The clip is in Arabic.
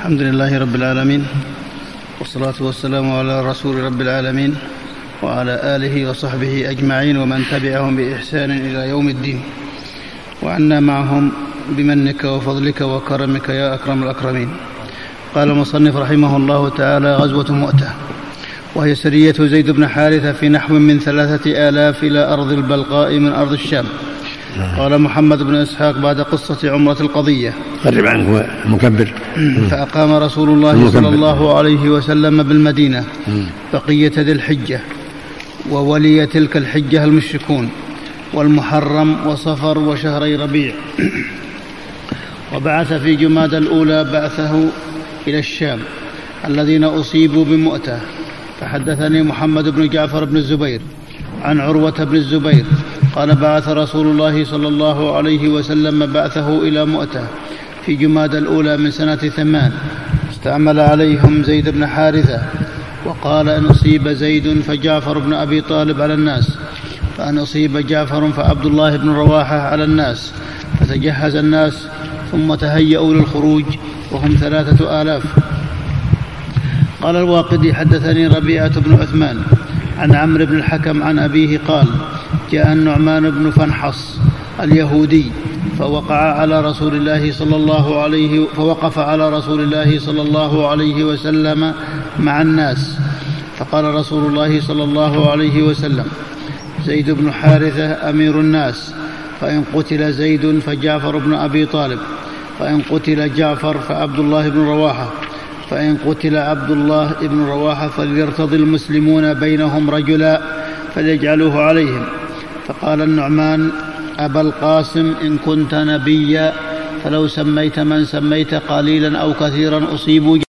الحمد لله رب العالمين والصلاة والسلام على رسول رب العالمين وعلى آله وصحبه أجمعين ومن تبعهم بإحسان إلى يوم الدين. وعنا معهم بمنك وفضلك وكرمك يا أكرم الأكرمين. قال المصنف رحمه الله تعالى غزوة مؤتة وهي سرية زيد بن حارثة في نحو من ثلاثة آلاف إلى أرض البلقاء من أرض الشام. قال محمد بن إسحاق بعد قصة عمرة القضية. قرب عنه المكبر فأقام رسول الله صلى الله عليه وسلم بالمدينة. بقية ذي الحجة وولي تلك الحجة المشركون والمحرم وصفر وشهري ربيع. وبعث في جماد الأولى بعثه إلى الشام الذين أصيبوا بمؤتة. فحدثني محمد بن جعفر بن الزبير. عن عروة بن الزبير قال بعث رسول الله صلى الله عليه وسلم بعثه إلى مؤتة في جماد الأولى من سنة ثمان. استعمل عليهم زيد بن حارثة وقال إن أصيب زيد فجعفر بن أبي طالب على الناس فأن أصيب جعفر فعبد الله بن رواحة على الناس. فتجهز الناس ثم تهيأوا للخروج وهم ثلاثة آلاف. قال الواقدي حدثني ربيعة بن عثمان عن عمرو بن الحكم عن أبيه قال جاء النعمان بن فنحص اليهودي فوقع على رسول الله صلى الله عليه فوقف على رسول الله صلى الله عليه وسلم مع الناس. فقال رسول الله صلى الله عليه وسلم زيد بن حارثة أمير الناس فإن قتل زيد فجعفر بن أبي طالب فإن قتل جعفر فعبد الله بن رواحة. فإن قتل عبد الله بن رواحة فليرتضي المسلمون بينهم رجلا فليجعلوه عليهم. فقال النعمان أبا القاسم إن كنت نبيا فلو سميت من سميت قليلا أو كثيرا أصيبوا